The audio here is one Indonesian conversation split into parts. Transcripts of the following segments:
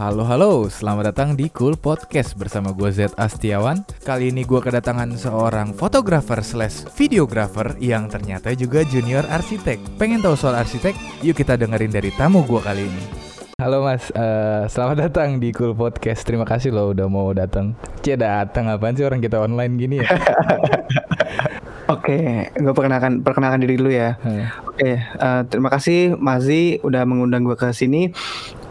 Halo halo, selamat datang di Cool Podcast bersama gue Z Astiawan. Kali ini gue kedatangan seorang fotografer slash videografer yang ternyata juga junior arsitek. Pengen tahu soal arsitek? Yuk kita dengerin dari tamu gue kali ini. Halo mas, uh, selamat datang di Cool Podcast. Terima kasih loh udah mau datang. Cie datang. Apaan sih orang kita online gini ya? Oke, gue perkenalkan perkenalkan diri dulu ya. Hmm. Oke, uh, terima kasih Mazi udah mengundang gue ke sini.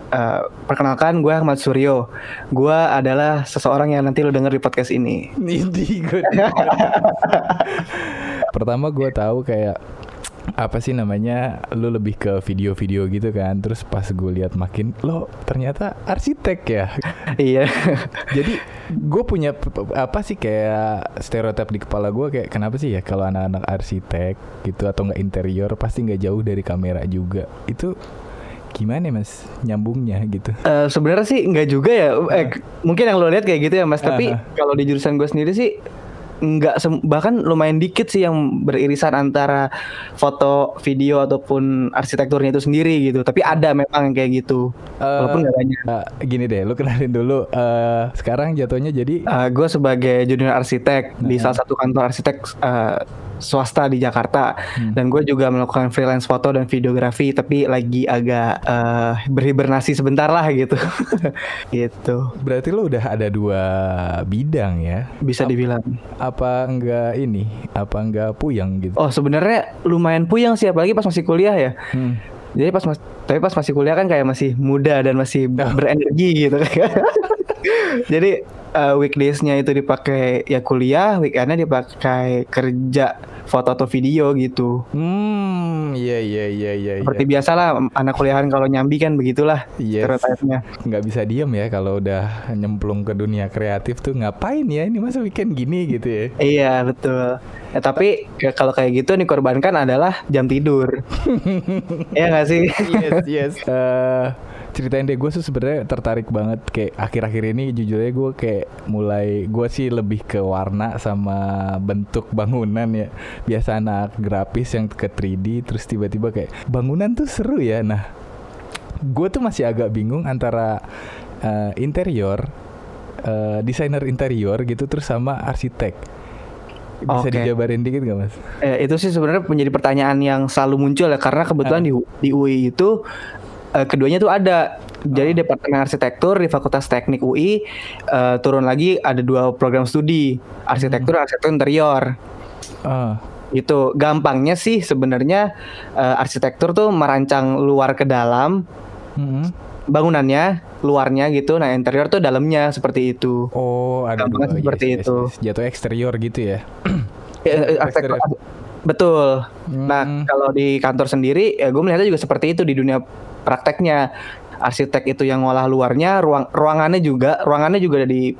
Uh, perkenalkan gue Ahmad Suryo. Gue adalah seseorang yang nanti lo denger di podcast ini. Ini gue. Pertama gue tahu kayak apa sih namanya lu lebih ke video-video gitu kan terus pas gue lihat makin lo ternyata arsitek ya iya jadi gue punya apa sih kayak stereotip di kepala gue kayak kenapa sih ya kalau anak-anak arsitek gitu atau nggak interior pasti nggak jauh dari kamera juga itu gimana mas nyambungnya gitu? Uh, Sebenarnya sih nggak juga ya. Eh, mungkin yang lo lihat kayak gitu ya mas. Tapi uh -huh. kalau di jurusan gue sendiri sih nggak bahkan lumayan dikit sih yang beririsan antara foto, video ataupun arsitekturnya itu sendiri gitu. Tapi ada memang yang kayak gitu. Uh, Walaupun nggak banyak. Uh, gini deh, lu kenalin dulu. Uh, sekarang jatuhnya jadi? Uh, gue sebagai junior arsitek uh di salah satu kantor arsitek uh, swasta di Jakarta hmm. dan gue juga melakukan freelance foto dan videografi tapi lagi agak uh, berhibernasi sebentar lah gitu gitu berarti lo udah ada dua bidang ya bisa Ap dibilang apa enggak ini apa enggak puyang gitu oh sebenarnya lumayan puyang sih apalagi pas masih kuliah ya hmm. Jadi pas mas, tapi pas masih kuliah kan kayak masih muda dan masih oh. berenergi gitu. Jadi uh, weekdaysnya itu dipakai ya kuliah, weekendnya dipakai kerja foto atau video gitu. Hmm, iya iya iya iya. Seperti iya. biasa lah anak kuliahan kalau nyambi kan begitulah yes. stereotipnya. Nggak bisa diem ya kalau udah nyemplung ke dunia kreatif tuh ngapain ya ini masa weekend gini gitu ya. Iya betul. Ya, tapi ya, kalau kayak gitu nih korbankan adalah jam tidur. Iya nggak sih? yes yes. Uh, ceritain deh gue tuh sebenarnya tertarik banget kayak akhir-akhir ini jujur aja gue kayak mulai gue sih lebih ke warna sama bentuk bangunan ya biasa anak grafis yang ke 3D terus tiba-tiba kayak bangunan tuh seru ya nah gue tuh masih agak bingung antara uh, interior uh, desainer interior gitu terus sama arsitek bisa okay. dijabarin dikit gak mas? Eh, itu sih sebenarnya menjadi pertanyaan yang selalu muncul ya karena kebetulan uh. di di UI itu uh, keduanya tuh ada. Jadi oh. Departemen Arsitektur di Fakultas Teknik UI uh, eh, turun lagi ada dua program studi, arsitektur hmm. arsitektur interior. Uh. Itu gampangnya sih sebenarnya uh, arsitektur tuh merancang luar ke dalam. Hmm. Bangunannya, luarnya gitu. Nah, interior tuh dalamnya seperti itu. Oh, ada dua, seperti yes, itu. Yes, yes. Jatuh eksterior gitu ya. ya arsitektur, Betul. Nah, hmm. Nah, kalau di kantor sendiri ya gue melihatnya juga seperti itu di dunia prakteknya arsitek itu yang ngolah luarnya ruang ruangannya juga ruangannya juga ada di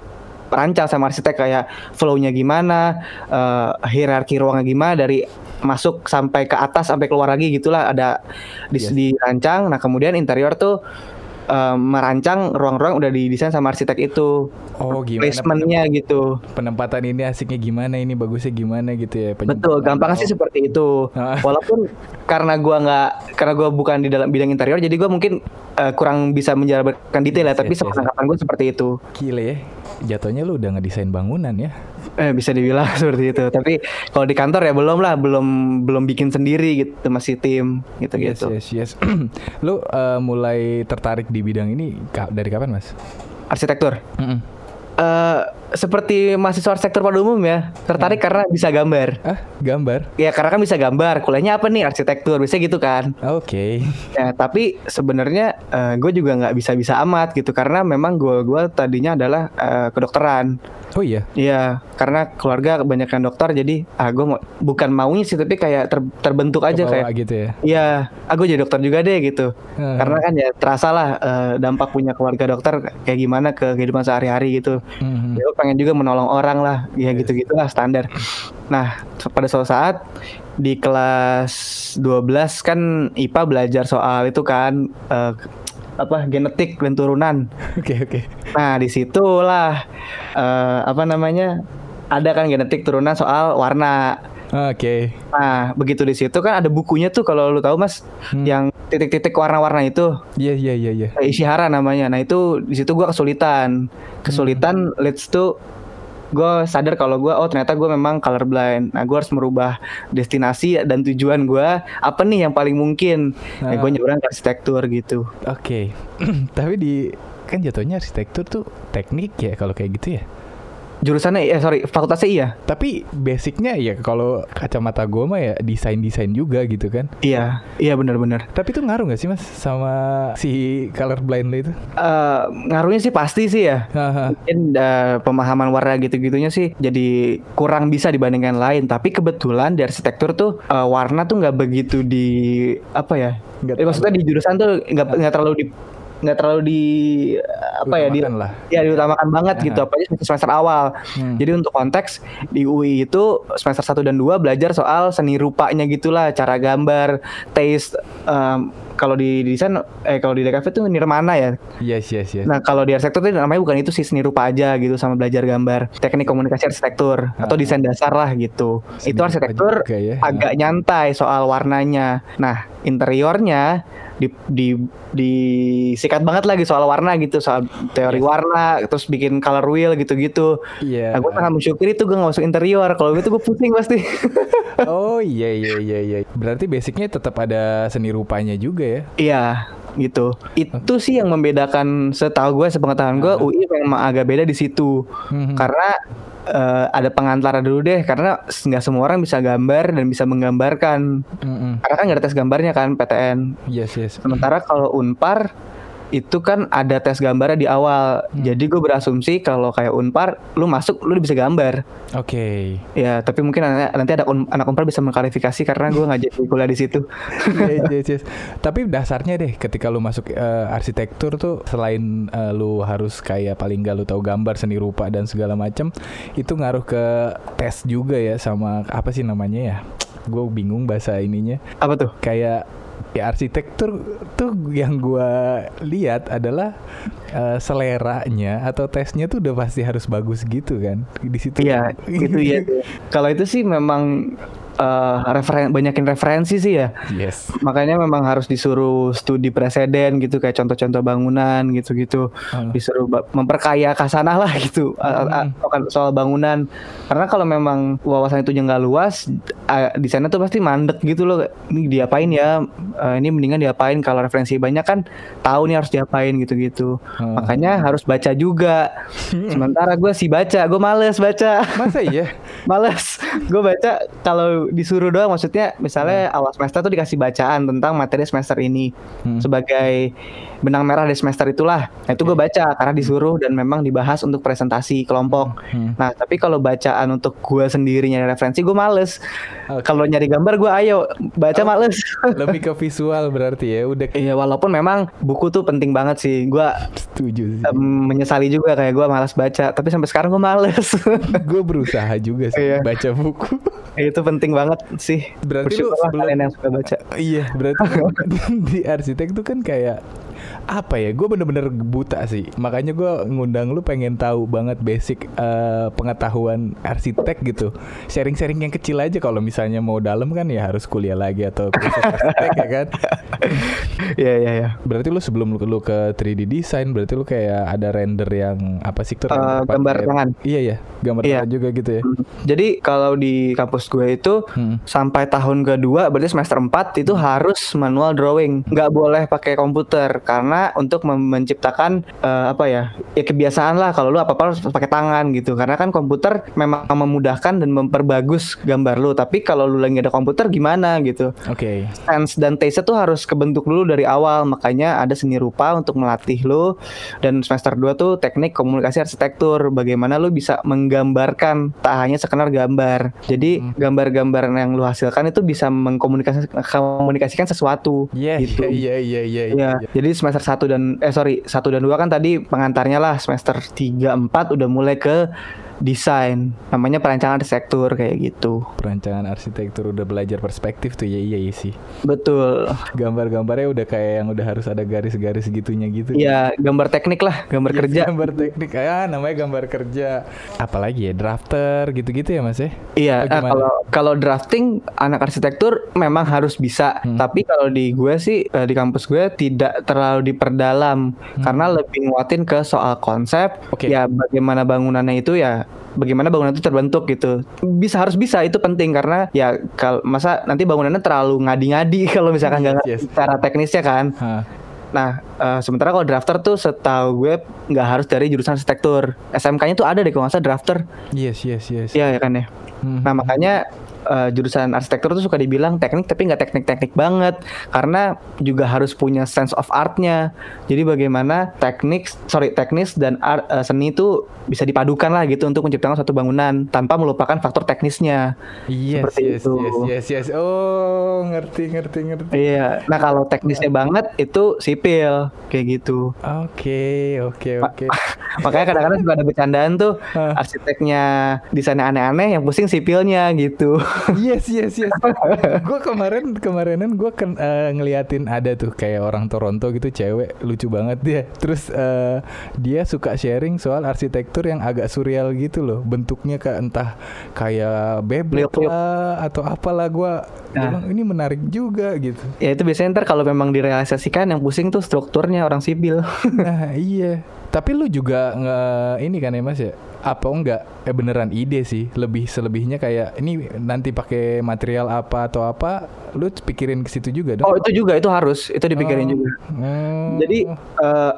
perancang sama arsitek kayak flow-nya gimana uh, hierarki ruangnya gimana dari masuk sampai ke atas sampai keluar lagi gitulah ada di yes. dirancang nah kemudian interior tuh uh, merancang ruang-ruang udah didesain sama arsitek itu. Oh, gimana placementnya gitu. Penempatan ini asiknya gimana, ini bagusnya gimana gitu ya. Betul, gampang sih seperti itu. Ah. Walaupun karena gua nggak, karena gua bukan di dalam bidang interior, jadi gua mungkin uh, kurang bisa menjabarkan detail ya. Yes, tapi yes, yes. gue seperti itu. Gile ya, jatuhnya lu udah ngedesain bangunan ya. Eh bisa dibilang seperti itu. Tapi kalau di kantor ya belum lah, belum belum bikin sendiri gitu, masih tim gitu gitu. Yes yes. yes. lu uh, mulai tertarik di bidang ini dari kapan mas? Arsitektur. Mm -mm. Uh, seperti mahasiswa arsitektur pada umum ya tertarik hmm. karena bisa gambar. Ah, gambar? Ya karena kan bisa gambar. Kuliahnya apa nih arsitektur? Bisa gitu kan? Oke. Okay. Ya tapi sebenarnya uh, gue juga nggak bisa-bisa amat gitu karena memang gue gue tadinya adalah uh, kedokteran. Oh iya. Iya, karena keluarga kebanyakan dokter jadi ah gue mau bukan maunya sih tapi kayak ter, terbentuk aja Kebawa kayak gitu ya. Iya, aku ah, jadi dokter juga deh gitu. Hmm. Karena kan ya terasa lah uh, dampak punya keluarga dokter kayak gimana ke kehidupan sehari-hari gitu. Hmm. Ya, pengen juga menolong orang lah, ya gitu-gitulah standar. Nah, pada suatu saat di kelas 12 kan IPA belajar soal itu kan uh, apa genetik dan turunan. Oke okay, oke. Okay. Nah di situlah uh, apa namanya ada kan genetik turunan soal warna. Oke. Okay. Nah begitu di situ kan ada bukunya tuh kalau lu tahu mas hmm. yang titik-titik warna-warna itu. Iya iya iya iya. Kayak Ishihara namanya. Nah itu di situ gue kesulitan. Kesulitan leads to gue sadar kalau gue oh ternyata gue memang colorblind. Nah gue harus merubah destinasi dan tujuan gue apa nih yang paling mungkin. Nah, gue Ah. nyebrang ke arsitektur gitu. Oke. Tapi di kan jatuhnya arsitektur tuh teknik ya kalau kayak gitu ya. Jurusannya eh sorry fakultasnya iya. Tapi basicnya ya kalau kacamata gue mah ya desain-desain juga gitu kan. Iya iya benar-benar. Tapi itu ngaruh gak sih mas sama si colorblind lo itu? Eh, ngaruhnya sih pasti sih ya. Mungkin eh, pemahaman warna gitu-gitunya sih jadi kurang bisa dibandingkan lain. Tapi kebetulan di arsitektur tuh eh, warna tuh nggak begitu di apa ya? Nggak Eh, maksudnya di jurusan tuh nggak nggak terlalu di nggak terlalu di eh, apa ya di lah. ya diutamakan banget Aha. gitu apalagi semester, semester awal. Hmm. Jadi untuk konteks di UI itu semester 1 dan 2 belajar soal seni rupanya gitulah, cara gambar, taste em, kalau di desain eh kalau di DKV itu nirmana ya. Yes yes yes. Nah, kalau di arsitektur itu namanya bukan itu sih seni rupa aja gitu sama belajar gambar, teknik komunikasi arsitektur atau desain dasar lah gitu. Seni itu arsitektur juga ya. agak nyantai soal warnanya. Nah, interiornya di di disikat banget lagi soal warna gitu, soal teori Yes. warna, terus bikin color wheel gitu-gitu. Iya. Nah, gue sangat bersyukur itu gue gak masuk interior. Kalau gitu gue pusing pasti. Oh iya iya iya iya. Berarti basicnya tetap ada seni rupanya juga ya. Iya gitu. Itu sih yang membedakan setahu gue sepengetahuan gue. UI memang agak beda di situ. Mhm. Karena eh, ada pengantar dulu deh karena nggak semua orang bisa gambar dan bisa menggambarkan. Mhm. Karena kan nggak ada tes gambarnya kan PTN. Yes yes. Sementara kalau Unpar itu kan ada tes gambarnya di awal. Hmm. Jadi gue berasumsi kalau kayak Unpar lu masuk lu bisa gambar. Oke. Ya, tapi mungkin nanti ada un- anak Unpar bisa mengklarifikasi karena gue nggak jadi kuliah di situ. Yes, yes, yes. Tapi dasarnya deh ketika lu masuk eh, arsitektur tuh selain eh, lu harus kayak paling gak lu tahu gambar seni rupa dan segala macam itu ngaruh ke tes juga ya sama apa sih namanya ya? Gue bingung bahasa ininya. Apa tuh? Kayak ya arsitektur tuh yang gua lihat adalah eh, seleranya atau tesnya tuh udah pasti harus bagus gitu kan di situ Iya, gitu ya. Kalau itu sih memang eh, referen banyakin referensi sih ya. yes Makanya memang harus disuruh studi preseden gitu kayak contoh-contoh bangunan gitu-gitu. Hmm. Disuruh memperkaya kasanah lah gitu Hmm. soal bangunan. Karena kalau memang wawasan itu nggak luas, di sana tuh pasti mandek gitu loh. Ini diapain ya? Eh, ini mendingan diapain kalau referensi banyak kan tahu nih harus diapain gitu-gitu. Hmm. Makanya harus baca juga. Sementara gue sih baca, gue males baca. masa iya Males. Gue baca kalau disuruh doang maksudnya misalnya awal semester tuh dikasih bacaan tentang materi semester ini Hmm. sebagai benang merah dari semester itulah. Nah, itu gue baca karena disuruh dan memang dibahas untuk presentasi kelompok. Hmm. Nah, tapi kalau bacaan untuk gue sendiri nyari referensi gue males. Oke. Kalau nyari gambar gue ayo, baca Oh. males. lebih ke visual berarti ya udah Iya, walaupun memang buku tuh penting banget sih. Gue setuju sih menyesali juga kayak gue malas baca, tapi sampai sekarang gue males. gue berusaha juga sih Iya. baca buku itu penting banget sih. Berarti lu sebelum- kalian yang suka baca. iya berarti di arsitek tuh kan kayak apa ya gue bener-bener buta sih makanya gue ngundang lu pengen tahu banget basic eh, pengetahuan arsitek gitu sharing-sharing yang kecil aja kalau misalnya mau dalam kan ya harus kuliah lagi atau kursus arsitek ya kan Iya iya iya. berarti lu sebelum lu, lu ke 3D design berarti lu kayak ada render yang apa sih tuh Eh, gambar tangan. iya ya gambar Iya. tangan juga gitu ya Hmm. Jadi kalau di kampus gue itu Hmm. sampai tahun kedua berarti semester 4 itu harus manual drawing. Nggak boleh pakai komputer karena untuk mem- menciptakan eh, apa ya? Ya kebiasaan lah kalau lu apa-apa harus pakai tangan gitu. Karena kan komputer memang memudahkan dan memperbagus gambar lu. Tapi kalau lu lagi ada komputer gimana gitu. oke sense dan taste tuh harus kebentuk dulu dari awal makanya ada seni rupa untuk melatih lo dan semester 2 tuh teknik komunikasi arsitektur bagaimana lo bisa menggambarkan tak hanya sekedar gambar jadi Hmm. gambar-gambar yang lo hasilkan itu bisa mengkomunikasikan sesuatu Iya, gitu iya, iya, iya, iya, Ya, iya. jadi semester 1 dan eh sorry, 1 dan 2 kan tadi pengantarnya lah semester 3 4 udah mulai ke desain. Namanya perancangan arsitektur kayak gitu. Perancangan arsitektur udah belajar perspektif tuh ya iya, sih. Betul. Gambar-gambarnya udah kayak yang udah harus ada garis-garis gitunya gitu. Iya gambar teknik lah gambar ya, kerja. gambar teknik. Ya namanya gambar kerja. Apalagi ya drafter gitu-gitu ya mas ya? Iya nah, kalau kalau drafting anak arsitektur memang harus bisa. Hmm. tapi kalau di gue sih eh, di kampus gue tidak terlalu diperdalam. Hmm. karena lebih nguatin ke soal konsep. Okay. ya bagaimana bangunannya itu ya bagaimana bangunan itu terbentuk gitu bisa harus bisa itu penting karena ya kalau masa nanti bangunannya terlalu ngadi-ngadi kalau misalkan nggak yes, yes. cara teknisnya kan huh. Nah, uh, sementara kalau drafter tuh setahu gue nggak harus dari jurusan arsitektur. SMK-nya tuh ada deh kalau nggak salah drafter. Yes, yes, yes. Iya ya kan ya. Hmm. Nah, makanya uh, jurusan arsitektur tuh suka dibilang teknik tapi nggak teknik-teknik banget karena juga harus punya sense of artnya. Jadi bagaimana teknik, sorry teknis dan art, uh, seni itu bisa dipadukan lah gitu untuk menciptakan suatu bangunan tanpa melupakan faktor teknisnya. Yes, Seperti yes, itu. yes, yes, yes. Oh, ngerti, ngerti, ngerti. Iya. Nah kalau teknisnya banget itu sipil kayak gitu. Oke, oke, oke. Makanya kadang-kadang juga ada bercandaan tuh arsiteknya desainnya aneh-aneh yang pusing sipilnya gitu yes yes yes. Gue kemarin kemarinan gue kan uh, ngeliatin ada tuh kayak orang Toronto gitu cewek lucu banget dia. Terus uh, dia suka sharing soal arsitektur yang agak surreal gitu loh bentuknya kayak entah kayak bebek lah atau apalah gue nah. bilang ini menarik juga gitu. Ya itu biasanya ntar kalau memang direalisasikan yang pusing tuh strukturnya orang sipil. Nah iya. Tapi lu juga nge ini kan ya mas ya apa enggak? Eh beneran ide sih. Lebih selebihnya kayak ini nanti pakai material apa atau apa lu pikirin ke situ juga dong. Oh itu juga itu harus. Itu dipikirin oh. juga. Oh. jadi uh,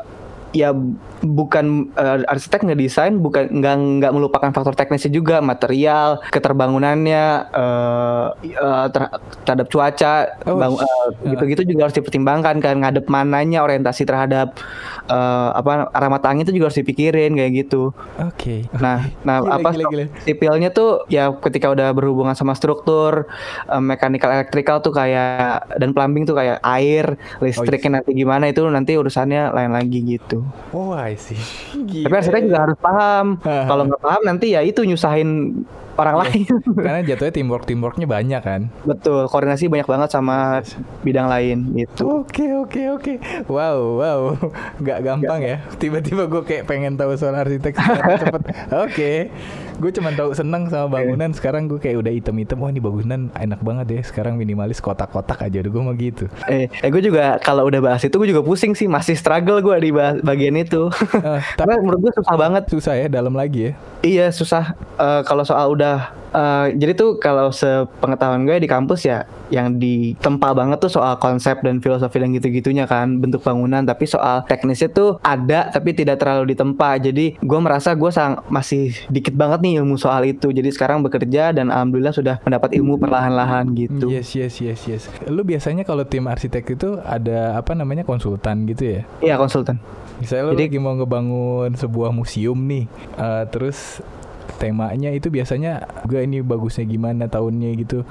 ya bukan uh, arsitek ngedesain bukan nggak nggak melupakan faktor teknisnya juga material keterbangunannya uh, uh, ter, terhadap cuaca oh, bang, uh, gitu-gitu juga harus dipertimbangkan kan ngadep mananya orientasi terhadap uh, apa arah mata angin itu juga harus dipikirin kayak gitu. Oke. Okay. Nah, nah gila, apa gila, gila. sipilnya tuh ya ketika udah berhubungan sama struktur uh, mechanical electrical tuh kayak dan plumbing tuh kayak air listriknya oh, yes. nanti gimana itu nanti urusannya lain lagi gitu. Oh, I see. Gila. Tapi arsitek juga harus paham. Kalau nggak paham nanti ya itu nyusahin orang yeah. lain. Karena jatuhnya teamwork teamworknya banyak kan. Betul, koordinasi banyak banget sama bidang lain gitu. Oke okay, oke okay, oke. Okay. Wow wow, nggak gampang Gak. ya. Tiba-tiba gue kayak pengen tahu soal arsitek cepet. Oke, okay. gue cuma tahu seneng sama bangunan. Sekarang gue kayak udah item-item. Wah ini bangunan enak banget deh. Sekarang minimalis kotak-kotak aja. Udah gue mau gitu. Eh, eh gue juga kalau udah bahas itu gue juga pusing sih. Masih struggle gue di bagian itu. Uh, tapi menurut gue susah banget. Susah ya dalam lagi ya. Iya susah. Uh, kalau soal udah uh, jadi tuh kalau sepengetahuan gue di kampus ya yang ditempa banget tuh soal konsep dan filosofi dan gitu-gitunya kan bentuk bangunan tapi soal teknisnya tuh ada tapi tidak terlalu ditempa. Jadi gue merasa gue sang masih dikit banget nih ilmu soal itu. Jadi sekarang bekerja dan alhamdulillah sudah mendapat ilmu perlahan-lahan gitu. Yes yes yes yes. Lu biasanya kalau tim arsitek itu ada apa namanya konsultan gitu ya? Iya konsultan. Misalnya lu jadi, lagi mau ngebangun sebuah museum nih uh, terus temanya itu biasanya gue ini bagusnya gimana tahunnya gitu.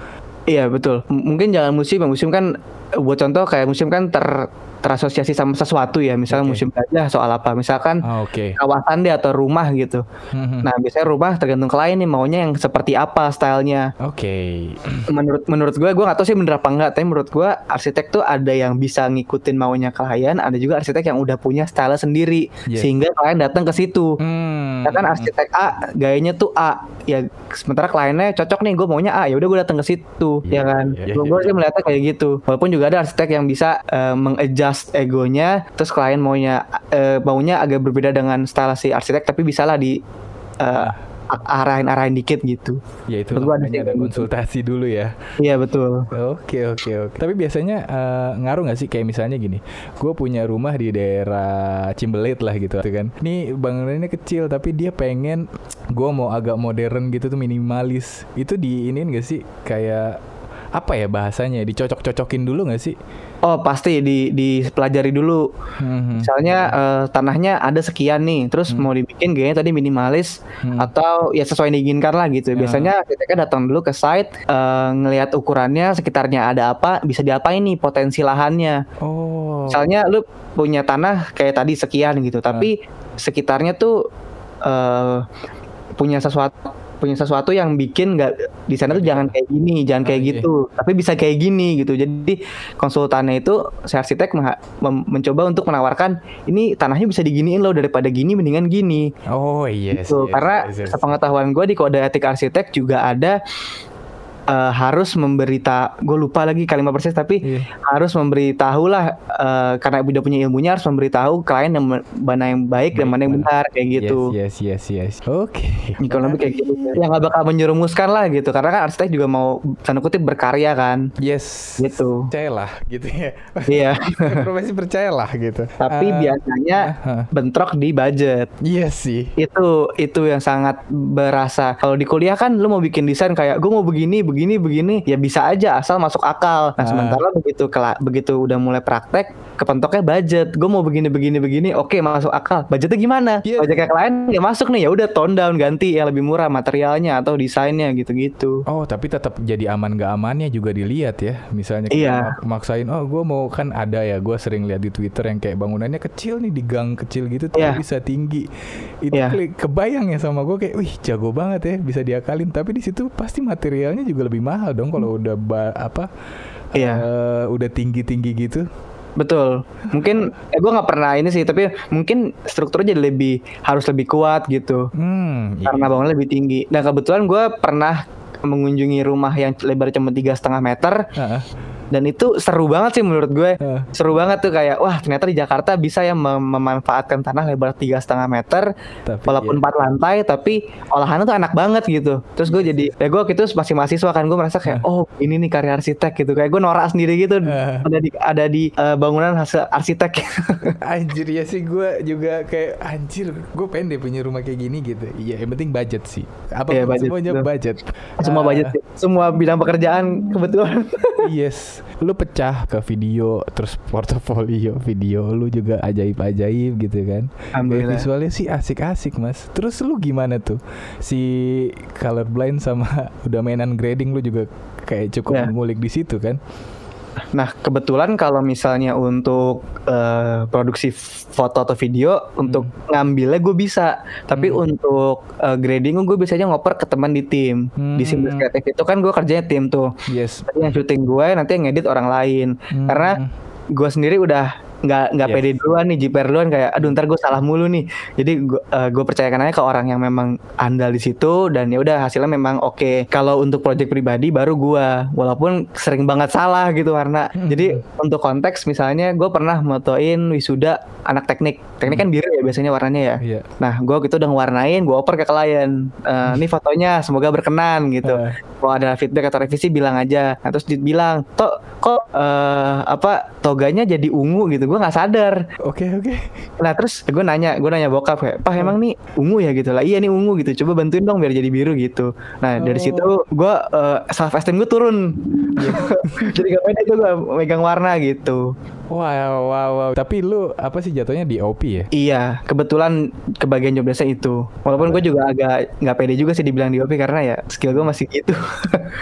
Iya betul. M mungkin jangan musim musim kan buat contoh kayak musim kan ter terasosiasi sama sesuatu ya misalnya okay. musim gajah soal apa misalkan oh, okay. kawasan dia atau rumah gitu mm-hmm. nah biasanya rumah tergantung klien nih maunya yang seperti apa stylenya oke okay. menurut menurut gue gue gak tahu sih bener apa enggak tapi menurut gue arsitek tuh ada yang bisa ngikutin maunya klien ada juga arsitek yang udah punya style sendiri yes. sehingga klien datang ke situ hmm. ya kan arsitek A gayanya tuh A ya sementara kliennya cocok nih gue maunya A ya udah gue datang ke situ yeah, ya kan yeah, yeah, gue yeah, sih melihatnya kayak gitu walaupun juga ada arsitek yang bisa uh, mengadjust egonya terus klien maunya uh, maunya agak berbeda dengan style si arsitek tapi bisalah di uh, arahin-arahin dikit gitu. Ya itu namanya ada, ada konsultasi dulu ya. Iya betul. Oke oke oke. Tapi biasanya uh, ngaruh nggak sih kayak misalnya gini, gue punya rumah di daerah Cimbelit lah gitu kan. Ini bangunannya kecil tapi dia pengen gue mau agak modern gitu tuh minimalis. Itu di ini gak sih kayak apa ya bahasanya dicocok-cocokin dulu nggak sih? Oh pasti di dipelajari dulu. Hmm. Misalnya uh, tanahnya ada sekian nih, terus hmm. mau dibikin gayanya tadi minimalis hmm. atau ya sesuai diinginkan lah gitu. Ya. Biasanya ketika datang dulu ke site uh, ngelihat ukurannya sekitarnya ada apa, bisa diapain nih potensi lahannya. Oh. Misalnya lu punya tanah kayak tadi sekian gitu, tapi uh. sekitarnya tuh uh, punya sesuatu punya sesuatu yang bikin nggak di sana tuh jangan kayak gini, jangan kayak Oh, iya. gitu, tapi bisa kayak gini gitu. Jadi konsultannya itu si arsitek mencoba untuk menawarkan ini tanahnya bisa diginiin loh daripada gini mendingan gini. Oh iya gitu. Karena sepengetahuan gue di kode etik arsitek juga ada eh, harus memberita gue lupa lagi kalimat persis tapi Iya. harus memberitahu lah eh, karena udah punya ilmunya harus memberitahu klien yang mana yang baik, dan Baik, mana yang benar kayak gitu. Yes yes yes yes. Oke. Ya, Kalau lebih kayak gitu. Ya nggak bakal menjerumuskan lah gitu karena kan arsitek juga mau tanda kutip berkarya kan. Yes. Gitu. Percayalah gitu ya. Iya. Profesi percayalah gitu. Tapi Ah, biasanya ah. bentrok di budget. Iya sih. itu itu yang sangat berasa kalau di kuliah kan lu mau bikin desain kayak gue mau begini begini begini ya bisa aja asal masuk akal. Nah Ah. sementara begitu begitu udah mulai praktek kepentoknya budget. Gue mau begini begini begini oke masuk akal. Budgetnya gimana? Iya. budgetnya klien ya masuk nih ya udah tone down ganti yang lebih murah materialnya atau desainnya gitu-gitu. Oh tapi tetap jadi aman gak amannya juga dilihat ya. Misalnya kita Iya. mak- maksain Oh gue mau kan ada ya Gue sering lihat di Twitter yang kayak bangunannya kecil nih Di gang kecil gitu Tapi Iya. bisa tinggi. Itu klik- kebayang ya sama gue kayak Wih jago banget ya Bisa diakalin. Tapi di situ pasti materialnya juga lebih mahal dong Kalau udah ba- apa Iya. eh, Udah tinggi-tinggi gitu Betul. Mungkin eh, gue nggak pernah ini sih, tapi mungkin strukturnya jadi lebih harus lebih kuat gitu. Hmm iya. karena bangunnya lebih tinggi. Nah kebetulan gue pernah mengunjungi rumah yang lebar cuma tiga setengah meter Ah, dan itu seru banget sih menurut gue. ah. Seru banget tuh kayak wah ternyata di Jakarta bisa ya mem- memanfaatkan tanah lebar tiga setengah meter Tapi walaupun iya. empat lantai tapi olahannya tuh enak banget gitu. Terus gue jadi ya gue waktu itu masih mahasiswa kan gue merasa kayak oh ini nih karya arsitek gitu kayak gue norak sendiri gitu Ah. ada di ada di eh, bangunan hasil arsitek. Anjir ya sih gue juga kayak anjir gue pengen deh punya rumah kayak gini gitu. Iya yang penting budget sih. Apa Iya, budget, semuanya betul. budget. semua Ah, budget semua bidang pekerjaan kebetulan. Yes, lu pecah ke video terus portofolio video lu juga ajaib-ajaib gitu kan. Alhamdulillah. Visualnya sih asik-asik mas. Terus lu gimana tuh si colorblind sama udah mainan grading lu juga kayak cukup Ya. ngulik di situ kan? Nah, kebetulan kalau misalnya untuk eh, produksi foto atau video untuk ngambilnya gue bisa, tapi Hmm. untuk eh, grading gue biasanya ngoper ke teman di tim. Di Hmm. Simbas Kreatif itu kan gue kerjanya tim tuh. Yes. Nanti yang syuting gue, nanti yang ngedit orang lain. Hmm. Karena gue sendiri udah nggak nggak Yes. pede duluan nih, jiper duluan kayak aduh ntar gue salah mulu nih. Jadi gue gue percayakan aja ke orang yang memang andal di situ dan ya udah hasilnya memang oke. Kalau untuk project pribadi baru gue, walaupun sering banget salah gitu karena Hmm. jadi untuk konteks misalnya gue pernah motoin wisuda anak teknik. Teknik kan biru ya biasanya warnanya ya. Iya. Nah, gue gitu udah ngewarnain, gue oper ke klien. Eh, ini fotonya, semoga berkenan gitu. Eh. Kalau ada feedback atau revisi bilang aja. Nah, terus dibilang, toh kok eh, apa toganya jadi ungu gitu? Gue nggak sadar. Oke oke. Nah, terus gue nanya, gue nanya bokap kayak, Pak emang nih ungu ya gitu lah? Iya nih ungu gitu. Coba bantuin dong biar jadi biru gitu. Nah, dari Oh. situ gue self esteem gue turun. jadi gak pede tuh gue megang warna gitu. Wow wow wow. Tapi lu apa sih jatuhnya di OP ya? Iya, kebetulan kebagian job desk itu. Walaupun gue juga agak nggak pede juga sih dibilang di OP karena ya skill gue masih gitu.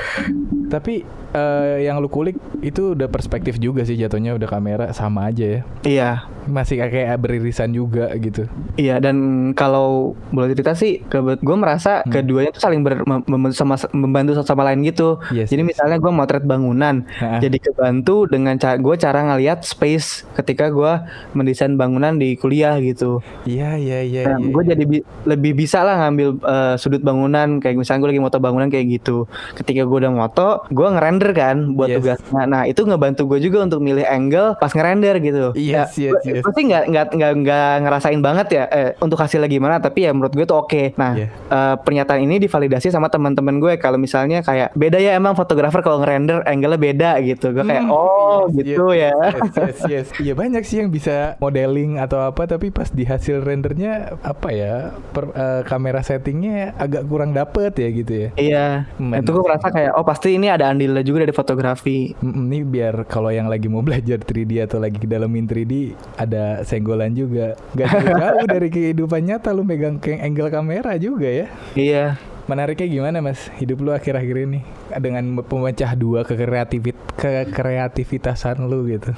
Tapi eh, yang lu kulik itu udah perspektif juga sih jatuhnya udah kamera sama aja ya. iya, Masih kayak beririsan juga gitu. iya. Dan kalau boleh cerita sih, gue merasa Hmm. keduanya tuh saling ber, mem- mem- sama, membantu satu sama lain gitu. Yes, Jadi yes. misalnya gue motret bangunan, Ha-ha. jadi kebantu dengan cara gue cara ngelihat space ketika gue mendesain bangunan di kuliah gitu. Iya iya iya. Nah, iya, gue iya. jadi bi- lebih bisa lah ngambil eh, sudut bangunan kayak misalnya gue lagi moto bangunan kayak gitu. Ketika gue udah moto, gue ngerender kan buat Yes. tugasnya. Nah itu ngebantu gue juga untuk milih angle pas ngerender gitu. Yes, yes, gue, yes. gue sih nggak nggak nggak nggak ngerasain banget ya eh, untuk hasilnya gimana. Tapi ya menurut gue tuh oke. Nah Iya. eh, pernyataan ini divalidasi sama teman-teman gue kalau misalnya kayak beda ya emang fotografer kalau ngerender angle-nya beda gitu. Gue kayak Hmm, oh yes, gitu yes, ya. Yes, yes, yes. Iya banyak sih yang bisa modeling atau apa tapi pas di hasil rendernya apa ya per, eh, kamera settingnya agak kurang dapet ya gitu ya. Iya, Men- itu gue merasa kayak oh pasti ini ada andilnya juga dari fotografi. Ini biar kalau yang lagi mau belajar 3D atau lagi dalamin 3D ada senggolan juga. Gak jauh dari kehidupan nyata lu megang ke angle kamera juga ya. Iya. Menariknya gimana mas hidup lu akhir-akhir ini dengan pemecah dua ke kreativit ke kreativitasan lu gitu.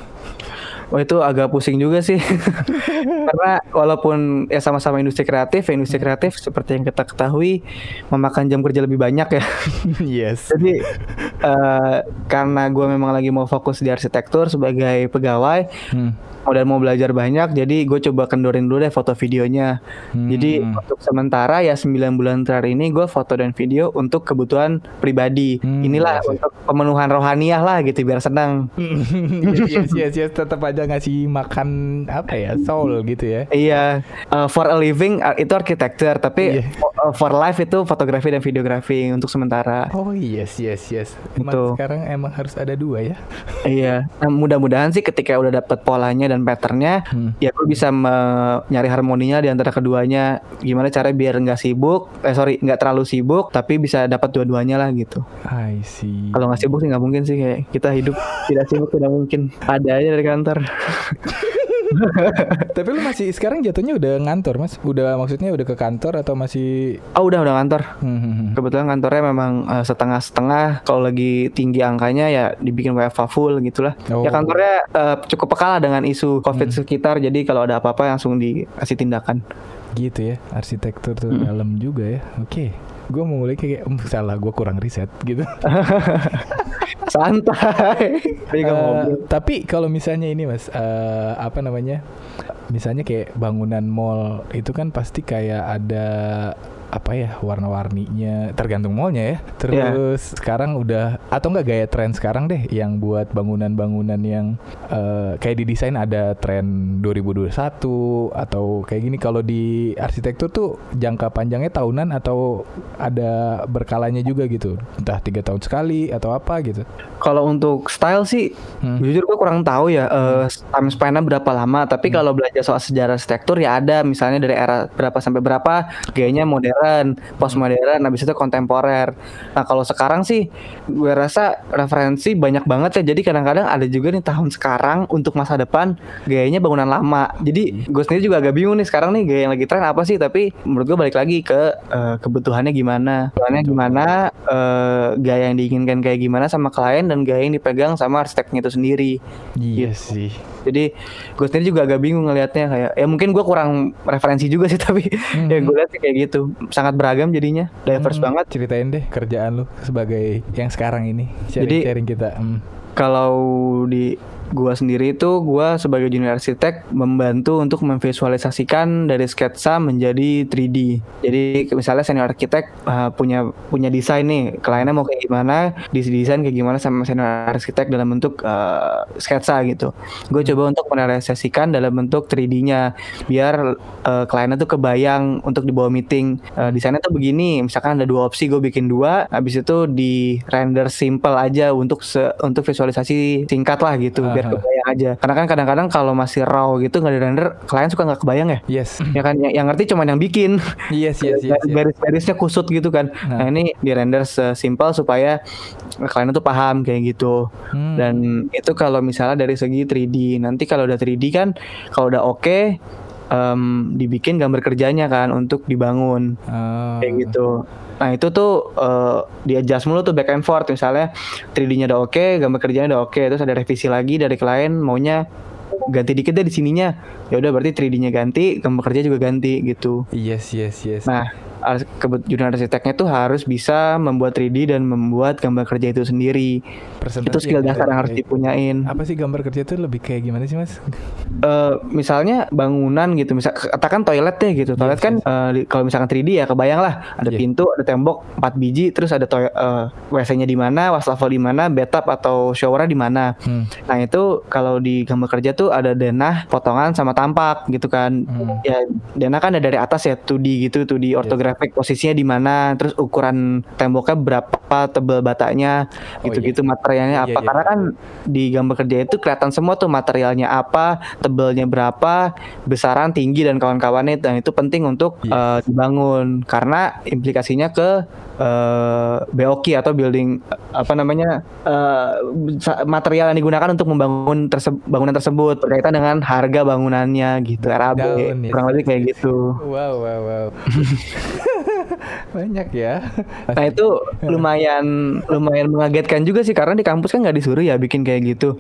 Oh itu agak pusing juga sih. Karena walaupun ya sama-sama industri kreatif, ya industri kreatif seperti yang kita ketahui memakan jam kerja lebih banyak ya. yes. Jadi uh, karena gue memang lagi mau fokus di arsitektur sebagai pegawai, hmm dan mau belajar banyak jadi gue coba kendorin dulu deh foto videonya. Hmm. jadi untuk sementara ya 9 bulan terakhir ini gue foto dan video untuk kebutuhan pribadi. Hmm, inilah yes, untuk pemenuhan rohaniah lah gitu biar senang. Yes yes yes tetap aja ngasih makan apa ya soul gitu ya. Iya uh, for a living uh, itu arsitektur tapi yeah. uh, for life itu fotografi dan videografi untuk sementara. Oh yes yes yes. Emang itu. sekarang emang harus ada dua ya? Iya nah, mudah-mudahan sih ketika udah dapet polanya dan patternnya hmm. ya gue bisa nyari harmoninya di antara keduanya. Gimana cara biar nggak sibuk eh sorry nggak terlalu sibuk tapi bisa dapat dua-duanya lah gitu. I see. Kalau nggak sibuk sih nggak mungkin sih kayak kita hidup tidak sibuk tidak mungkin. Ada aja dari kantor Tapi lu masih sekarang jatuhnya udah ngantor mas? Udah maksudnya udah ke kantor atau masih? Oh udah udah ngantor. Hmm. hmm, hmm. Kebetulan kantornya memang uh, setengah-setengah. Kalau lagi tinggi angkanya ya dibikin WFA full gitulah. Ya, oh. Ya kantornya uh, cukup peka dengan isu COVID hmm. sekitar. Jadi kalau ada apa-apa langsung dikasih tindakan. Gitu ya, arsitektur tuh hmm. dalam juga ya. Oke. Okay gue mau mulai kayak um, salah gue kurang riset gitu. Santai. Uh, tapi kalau misalnya ini mas uh, apa namanya misalnya kayak bangunan mall itu kan pasti kayak ada apa ya warna-warninya tergantung mallnya ya. Terus yeah. sekarang udah atau enggak gaya tren sekarang deh yang buat bangunan-bangunan yang uh, kayak di desain ada tren 2021 atau kayak gini kalau di arsitektur tuh jangka panjangnya tahunan atau ada berkalanya juga gitu. Entah tiga tahun sekali atau apa gitu. Kalau untuk style sih hmm. jujur gue kurang tahu ya uh, time span berapa lama, tapi hmm. kalau belajar soal sejarah arsitektur ya ada misalnya dari era berapa sampai berapa gayanya modern modern, postmodern, habis itu kontemporer. Nah kalau sekarang sih gue rasa referensi banyak banget ya. Jadi kadang-kadang ada juga nih tahun sekarang untuk masa depan gayanya bangunan lama. Jadi gue sendiri juga agak bingung nih sekarang nih gaya yang lagi tren apa sih? Tapi menurut gue balik lagi ke uh, kebutuhannya gimana, kebutuhannya gimana, uh, gaya yang diinginkan kayak gimana sama klien dan gaya yang dipegang sama arsiteknya itu sendiri. Iya gitu. sih. Jadi gue sendiri juga agak bingung ngelihatnya kayak ya mungkin gue kurang referensi juga sih tapi hmm. ya gue lihat kayak gitu sangat beragam jadinya diverse hmm, banget. Ceritain deh kerjaan lu sebagai yang sekarang ini sharing, Jadi sharing kita. Hmm. Kalau di gua sendiri itu gua sebagai junior arsitek membantu untuk memvisualisasikan dari sketsa menjadi 3D. Jadi misalnya senior arsitek uh, punya punya desain nih, kliennya mau kayak gimana, desain kayak gimana sama senior arsitek dalam bentuk uh, sketsa gitu. Gue coba untuk merealisasikan dalam bentuk 3D-nya biar uh, kliennya tuh kebayang untuk dibawa meeting. Uh, desainnya tuh begini, misalkan ada dua opsi, gue bikin dua, habis itu di render simple aja untuk se untuk visualisasi singkat lah gitu. Uh biar kebayang aja. Karena kan kadang-kadang kalau masih raw gitu nggak di render klien suka nggak kebayang ya? Yes. Ya kan? Yang, yang ngerti cuma yang bikin. Yes yes yes, yes. garis-garisnya kusut gitu kan. Nah. nah ini di render sesimpel supaya klien itu paham kayak gitu. Hmm. dan itu kalau misalnya dari segi 3D nanti kalau udah 3D kan kalau udah oke okay, um, dibikin gambar kerjanya kan untuk dibangun. Oh. kayak gitu Nah itu tuh uh, di adjust mulu tuh back and forth misalnya 3D-nya udah oke, okay, gambar kerjanya udah oke, okay, terus ada revisi lagi dari klien maunya ganti dikit deh di sininya. Ya udah berarti 3D-nya ganti, gambar kerja juga ganti gitu. Yes, yes, yes. Nah, jurnal arsiteknya tuh harus bisa membuat 3D dan membuat gambar kerja itu sendiri. itu skill dasar yang harus dipunyain. Apa sih gambar kerja itu lebih kayak gimana sih mas? Uh, misalnya bangunan gitu, misal katakan toilet deh gitu. Toilet yes, kan yes. Uh, kalau misalkan 3D ya kebayang lah ada yeah. pintu, ada tembok, empat biji, terus ada toilet uh, WC-nya di mana, wastafel di mana, bathtub atau showernya di mana. Hmm. Nah itu kalau di gambar kerja tuh ada denah, potongan sama tampak gitu kan. Hmm. Ya denah kan ada dari atas ya 2D gitu, 2D ortografi grafik posisinya di mana, terus ukuran temboknya berapa, tebal batanya, oh, gitu-gitu iya. materialnya iya, apa. Iya, Karena kan di gambar kerja itu kelihatan semua tuh materialnya apa, tebalnya berapa, besaran, tinggi dan kawan-kawannya dan itu penting untuk yes. uh, dibangun karena implikasinya ke uh, BOK atau building apa namanya uh, material yang digunakan untuk membangun terse bangunan tersebut berkaitan dengan harga bangunannya gitu RAB kurang lebih kayak gitu. Wow wow wow. Banyak ya. Nah itu lumayan lumayan mengagetkan juga sih karena di kampus kan nggak disuruh ya bikin kayak gitu.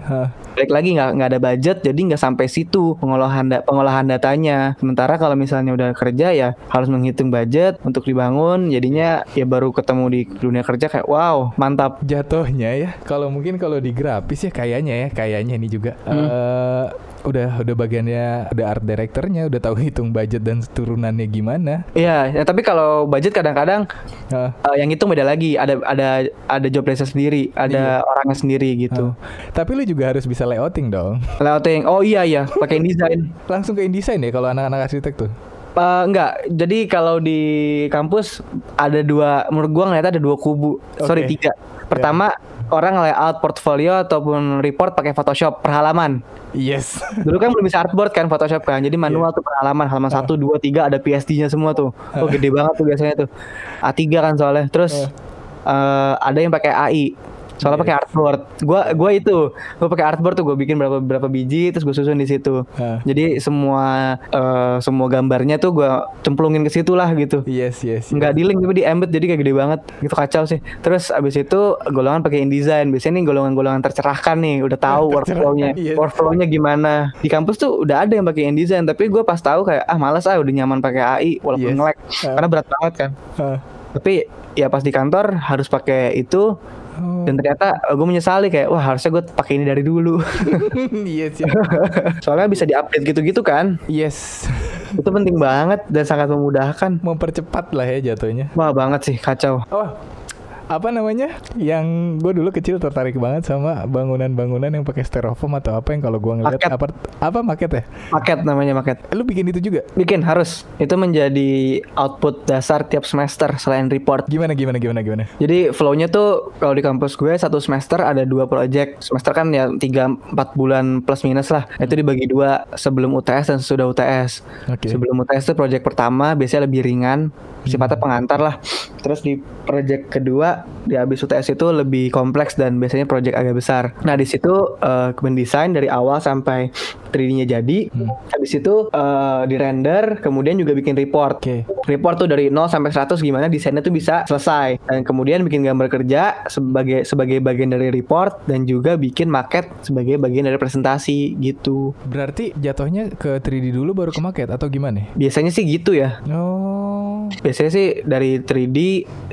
Balik lagi nggak nggak ada budget jadi nggak sampai situ pengolahan da pengolahan datanya. Sementara kalau misalnya udah kerja ya harus menghitung budget untuk dibangun. Jadinya ya baru ketemu di dunia kerja kayak wow mantap. Jatuhnya ya kalau mungkin kalau di grafis ya kayaknya ya kayaknya ini juga. Hmm. Uh, udah udah bagiannya udah art directornya udah tahu hitung budget dan turunannya gimana iya ya, tapi kalau budget kadang-kadang uh. uh, yang hitung beda lagi ada ada ada job desk sendiri ada iya. orangnya sendiri gitu uh. tapi lu juga harus bisa layouting dong layouting oh iya iya pakai InDesign langsung ke InDesign ya kalau anak-anak arsitek tuh Uh, enggak, jadi kalau di kampus ada dua, menurut gua ngeliat ada dua kubu, okay. sorry tiga. Pertama yeah. Orang layout portfolio ataupun report pakai Photoshop per halaman. Yes. Dulu kan belum bisa artboard kan Photoshop kan. Jadi manual yeah. tuh per halaman, halaman satu, dua, tiga ada PSD-nya semua tuh. Oh gede banget tuh biasanya tuh. A3 kan soalnya. Terus uh, ada yang pakai AI soalnya yeah. pakai artboard gua gua itu gua pakai artboard tuh gua bikin berapa berapa biji terus gua susun di situ uh. jadi semua uh, semua gambarnya tuh gua cemplungin ke situ lah gitu yes yes, yes. nggak di link tapi di embed jadi kayak gede banget gitu kacau sih terus abis itu golongan pakai InDesign biasanya nih golongan-golongan tercerahkan nih udah tahu workflownya yes. workflownya gimana di kampus tuh udah ada yang pakai InDesign tapi gua pas tahu kayak ah malas ah udah nyaman pakai AI walaupun yes. ngelag uh. karena berat banget kan uh. tapi ya pas di kantor harus pakai itu Oh. Dan ternyata uh, gue menyesali kayak wah harusnya gue pakai ini dari dulu. yes, yes. Soalnya bisa diupdate gitu-gitu kan. Yes. Itu penting banget dan sangat memudahkan. Mempercepat lah ya jatuhnya. Wah banget sih kacau. Oh apa namanya? Yang gue dulu kecil tertarik banget sama bangunan-bangunan yang pakai styrofoam atau apa yang kalau gue ngeliat maket. apa apa maket ya? Maket namanya maket. Lu bikin itu juga? Bikin harus. Itu menjadi output dasar tiap semester selain report. Gimana gimana gimana gimana? Jadi flownya tuh kalau di kampus gue satu semester ada dua project. Semester kan ya tiga empat bulan plus minus lah. Itu dibagi dua sebelum UTS dan sudah UTS okay. sebelum UTS itu project pertama biasanya lebih ringan. Sifatnya hmm. pengantar lah. Terus di project kedua di habis UTS itu lebih kompleks dan biasanya project agak besar. Nah di situ uh, mendesain dari awal sampai 3D-nya jadi. Hmm. Habis itu uh, di render, kemudian juga bikin report. Okay. Report tuh dari 0 sampai 100 gimana desainnya tuh bisa selesai. Dan kemudian bikin gambar kerja sebagai sebagai bagian dari report dan juga bikin market sebagai bagian dari presentasi gitu. Berarti jatuhnya ke 3D dulu baru ke market atau gimana? Biasanya sih gitu ya. Oh. Biasanya sih dari 3D,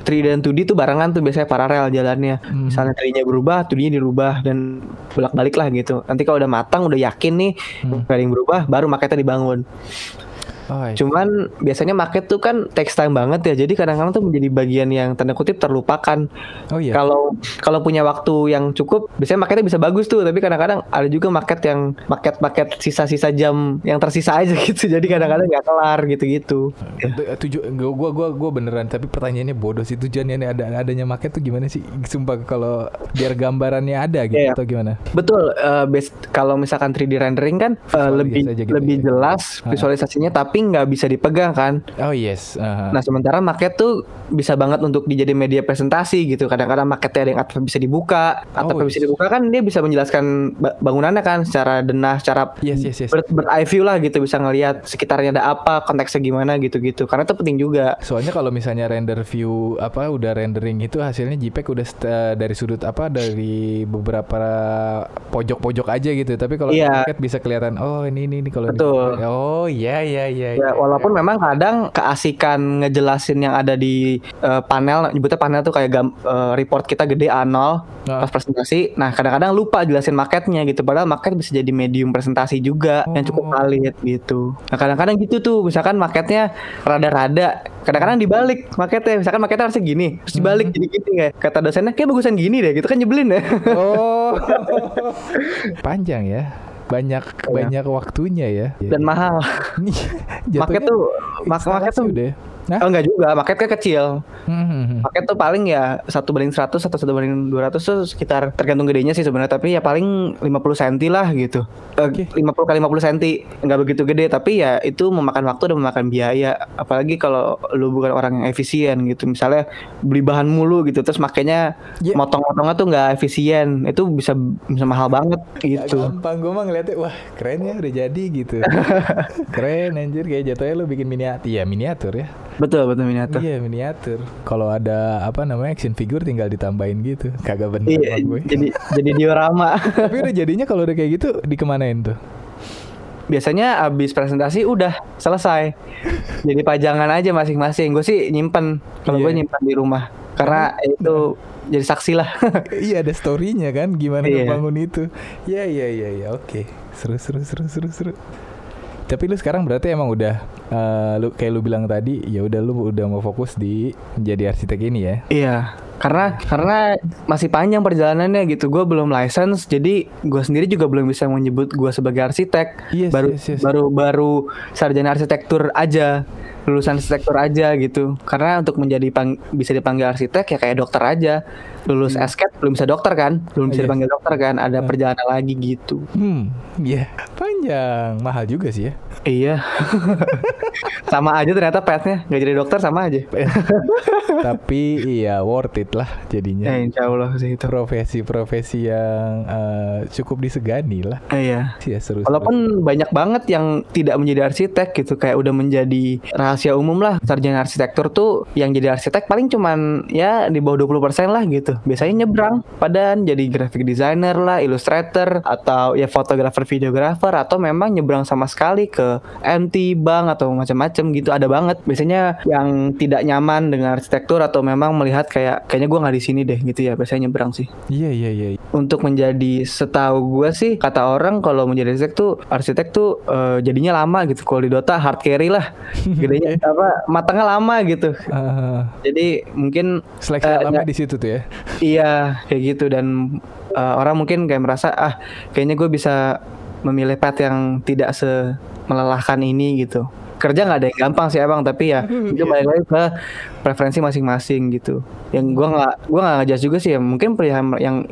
3D dan 2D tuh barengan tuh biasanya paralel jalannya. Hmm. Misalnya 3D-nya berubah, 2D-nya dirubah dan bolak-balik lah gitu. Nanti kalau udah matang, udah yakin nih hmm. gak ada yang berubah baru marketnya dibangun Oh, iya. Cuman biasanya market tuh kan text time banget ya. Jadi kadang-kadang tuh menjadi bagian yang tanda kutip terlupakan. Oh iya. Kalau kalau punya waktu yang cukup, biasanya marketnya bisa bagus tuh. Tapi kadang-kadang ada juga market yang market-market sisa-sisa jam yang tersisa aja gitu. Jadi kadang-kadang nggak kelar gitu-gitu. Ya. Tujuh, gua gua gua beneran. Tapi pertanyaannya bodoh sih. Tujuannya ada adanya market tuh gimana sih? Sumpah kalau biar gambarannya ada gitu yeah. atau gimana? Betul. Uh, kalau misalkan 3D rendering kan uh, lebih gitu lebih ya. jelas visualisasinya, tapi tapi nggak bisa dipegang kan. Oh yes. Uh-huh. Nah sementara market tuh bisa banget untuk dijadi media presentasi gitu. Kadang-kadang marketnya ada yang atap bisa dibuka, atap oh, yes. bisa dibuka kan dia bisa menjelaskan bangunannya kan secara denah, secara yes, yes, yes. ber, eye view lah gitu bisa ngelihat sekitarnya ada apa, konteksnya gimana gitu-gitu. Karena itu penting juga. Soalnya kalau misalnya render view apa udah rendering itu hasilnya JPEG udah uh, dari sudut apa dari beberapa pojok-pojok aja gitu. Tapi kalau yeah. market bisa kelihatan oh ini ini, ini kalau oh iya iya iya iya. Ya, walaupun ya. memang kadang keasikan ngejelasin yang ada di uh, panel, nyebutnya panel tuh kayak gam, uh, report kita gede A0 nah. pas presentasi. Nah, kadang-kadang lupa jelasin marketnya gitu. Padahal market bisa jadi medium presentasi juga oh. yang cukup oh. valid gitu. Nah, kadang-kadang gitu tuh, misalkan marketnya rada-rada kadang-kadang dibalik marketnya misalkan marketnya harusnya gini terus dibalik hmm. jadi gini kayak kata dosennya kayak bagusan gini deh gitu kan nyebelin ya oh panjang ya banyak ya. banyak waktunya ya. Dan mahal. Market tuh market tuh udah Nah? Oh enggak juga, marketnya kecil. Hmm. Market tuh paling ya satu banding 100 atau satu banding 200 tuh sekitar tergantung gedenya sih sebenarnya, tapi ya paling 50 cm lah gitu. Okay. 50 kali 50 cm enggak begitu gede, tapi ya itu memakan waktu dan memakan biaya. Apalagi kalau lu bukan orang yang efisien gitu. Misalnya beli bahan mulu gitu, terus makanya yeah. motong-motongnya tuh enggak efisien. Itu bisa bisa mahal banget gitu. Ya, gampang gue mah ngeliatnya, wah keren ya udah jadi gitu. keren anjir kayak jatuhnya lu bikin miniatur. ya miniatur ya Betul betul miniatur. Iya miniatur. Kalau ada apa namanya action figure tinggal ditambahin gitu. Kagak bener Iya, gue. jadi jadi diorama. Tapi udah jadinya kalau udah kayak gitu dikemanain tuh? Biasanya abis presentasi udah selesai. Jadi pajangan aja masing-masing. Gue sih nyimpen. Kalau gue Iya. nyimpen di rumah. Karena itu jadi saksi lah. iya ada storynya kan gimana Iya. ngebangun itu. Iya iya iya iya oke. Seru seru seru seru seru. Tapi lu sekarang berarti emang udah eh, lu kayak lu bilang tadi ya udah lu udah mau fokus di menjadi arsitek ini ya. Iya, karena karena masih panjang perjalanannya gitu. Gue belum license, jadi gue sendiri juga belum bisa menyebut gue sebagai arsitek. Yes, baru yes, yes. baru baru sarjana arsitektur aja, lulusan arsitektur aja gitu. Karena untuk menjadi pang- bisa dipanggil arsitek ya kayak dokter aja. Lulus SKET belum bisa dokter kan, belum bisa Yes. dipanggil dokter kan. Ada perjalanan lagi gitu. Hmm, iya panjang, mahal juga sih ya. Iya. sama aja ternyata petnya nggak jadi dokter sama aja. Tapi iya worth it lah jadinya. Ya insya Allah sih itu. Profesi-profesi yang eh, cukup disegani lah. Iya. Iya seru. seru. Walaupun banyak banget yang tidak menjadi arsitek gitu kayak udah menjadi rahasia umum lah sarjana arsitektur tuh yang jadi arsitek paling cuman ya di bawah 20% lah gitu. Biasanya nyebrang padahal jadi graphic designer lah, illustrator atau ya fotografer, videografer atau memang nyebrang sama sekali ke MT, bank atau macam-macam gitu ada banget. Biasanya yang tidak nyaman dengan arsitektur atau memang melihat kayak kayaknya gua nggak di sini deh gitu ya biasanya nyebrang sih. Iya iya iya. untuk menjadi setahu gue sih kata orang kalau menjadi arsitek tuh arsitek tuh eh, jadinya lama gitu. Kalau di Dota hard carry lah. Gedenya apa matangnya lama gitu. Eh, jadi mungkin seleksi Eh, alamnya nggak- di situ tuh ya. iya kayak gitu. Dan eh, orang mungkin kayak merasa ah kayaknya gue bisa memilih path yang tidak se melelahkan ini gitu kerja nggak ada yang gampang sih abang. Tapi ya itu balik lagi ke preferensi masing-masing gitu. Yang gua nggak gua nggak ngejudge juga sih ya. Mungkin pilihan yang